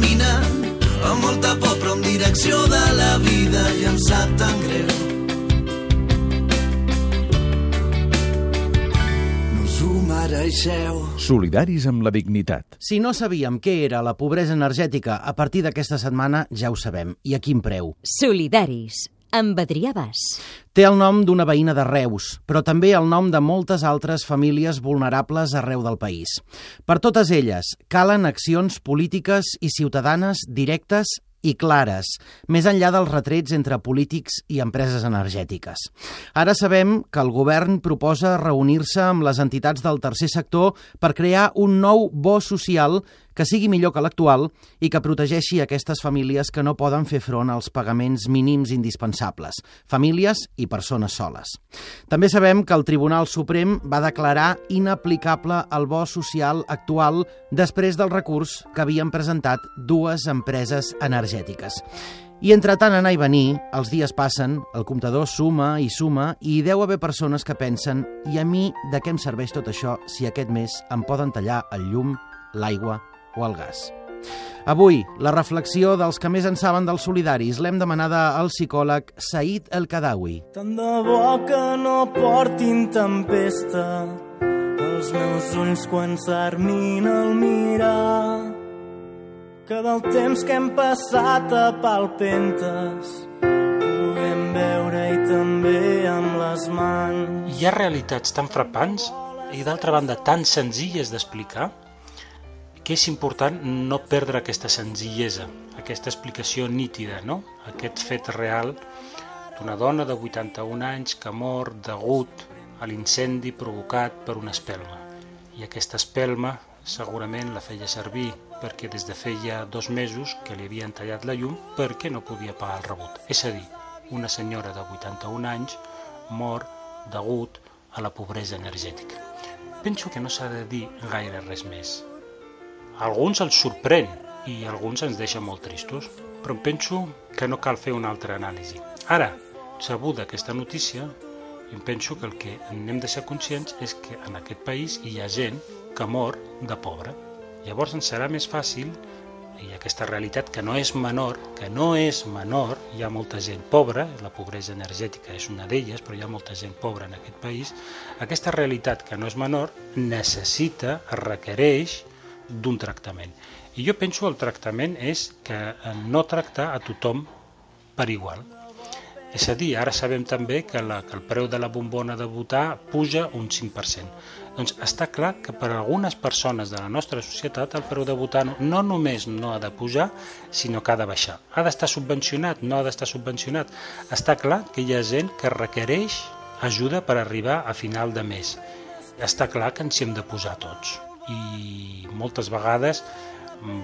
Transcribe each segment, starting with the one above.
caminant amb molta por però en direcció de la vida i em sap tan greu. No us ho mereixeu. Solidaris amb la dignitat. Si no sabíem què era la pobresa energètica, a partir d'aquesta setmana ja ho sabem. I a quin preu? Solidaris, amb Adrià Bas. Té el nom d'una veïna de Reus, però també el nom de moltes altres famílies vulnerables arreu del país. Per totes elles, calen accions polítiques i ciutadanes directes i clares, més enllà dels retrets entre polítics i empreses energètiques. Ara sabem que el govern proposa reunir-se amb les entitats del tercer sector per crear un nou bo social que sigui millor que l'actual i que protegeixi aquestes famílies que no poden fer front als pagaments mínims indispensables, famílies i persones soles. També sabem que el Tribunal Suprem va declarar inaplicable el bo social actual després del recurs que havien presentat dues empreses energètiques. I entre tant anar i venir, els dies passen, el comptador suma i suma i hi deu haver persones que pensen i a mi de què em serveix tot això si aquest mes em poden tallar el llum, l'aigua o el gas. Avui, la reflexió dels que més en saben dels solidaris l'hem demanada al psicòleg Said El Kadawi. Tant de bo que no portin tempesta els meus ulls quan s'armin al mirar que del temps que hem passat a palpentes puguem veure i també amb les mans. Hi ha realitats tan frapants i d'altra banda tan senzilles d'explicar que és important no perdre aquesta senzillesa, aquesta explicació nítida, no? aquest fet real d'una dona de 81 anys que mor degut a l'incendi provocat per una espelma. I aquesta espelma segurament la feia servir perquè des de feia dos mesos que li havien tallat la llum perquè no podia pagar el rebut. És a dir, una senyora de 81 anys mor degut a la pobresa energètica. Penso que no s'ha de dir gaire res més alguns els sorprèn i alguns ens deixa molt tristos, però penso que no cal fer una altra anàlisi. Ara, sabuda aquesta notícia, em penso que el que hem de ser conscients és que en aquest país hi ha gent que mor de pobre. Llavors ens serà més fàcil i aquesta realitat que no és menor, que no és menor, hi ha molta gent pobra, la pobresa energètica és una d'elles, però hi ha molta gent pobra en aquest país, aquesta realitat que no és menor necessita, requereix d'un tractament. I jo penso el tractament és que no tractar a tothom per igual. És a dir, ara sabem també que, la, que el preu de la bombona de votar puja un 5%. Doncs està clar que per a algunes persones de la nostra societat el preu de votar no, no només no ha de pujar, sinó que ha de baixar. Ha d'estar subvencionat? No ha d'estar subvencionat. Està clar que hi ha gent que requereix ajuda per arribar a final de mes. Està clar que ens hi hem de posar tots i moltes vegades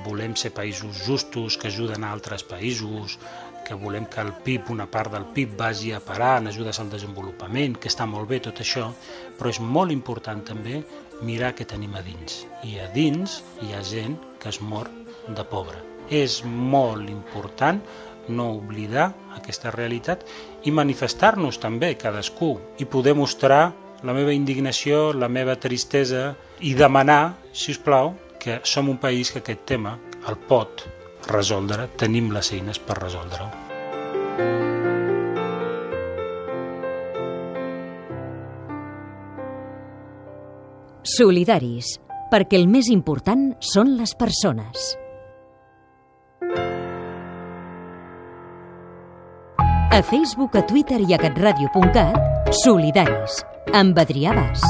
volem ser països justos que ajuden a altres països, que volem que el PIB, una part del PIB vagi a parar en ajudes al desenvolupament, que està molt bé tot això, però és molt important també mirar què tenim a dins. I a dins hi ha gent que es mor de pobre. És molt important no oblidar aquesta realitat i manifestar-nos també cadascú i poder mostrar la meva indignació, la meva tristesa i demanar, si us plau, que som un país que aquest tema el pot resoldre, tenim les eines per resoldre-ho. Solidaris, perquè el més important són les persones. A Facebook, a Twitter i a catradio.cat, Solidaris, amb Adrià Bas.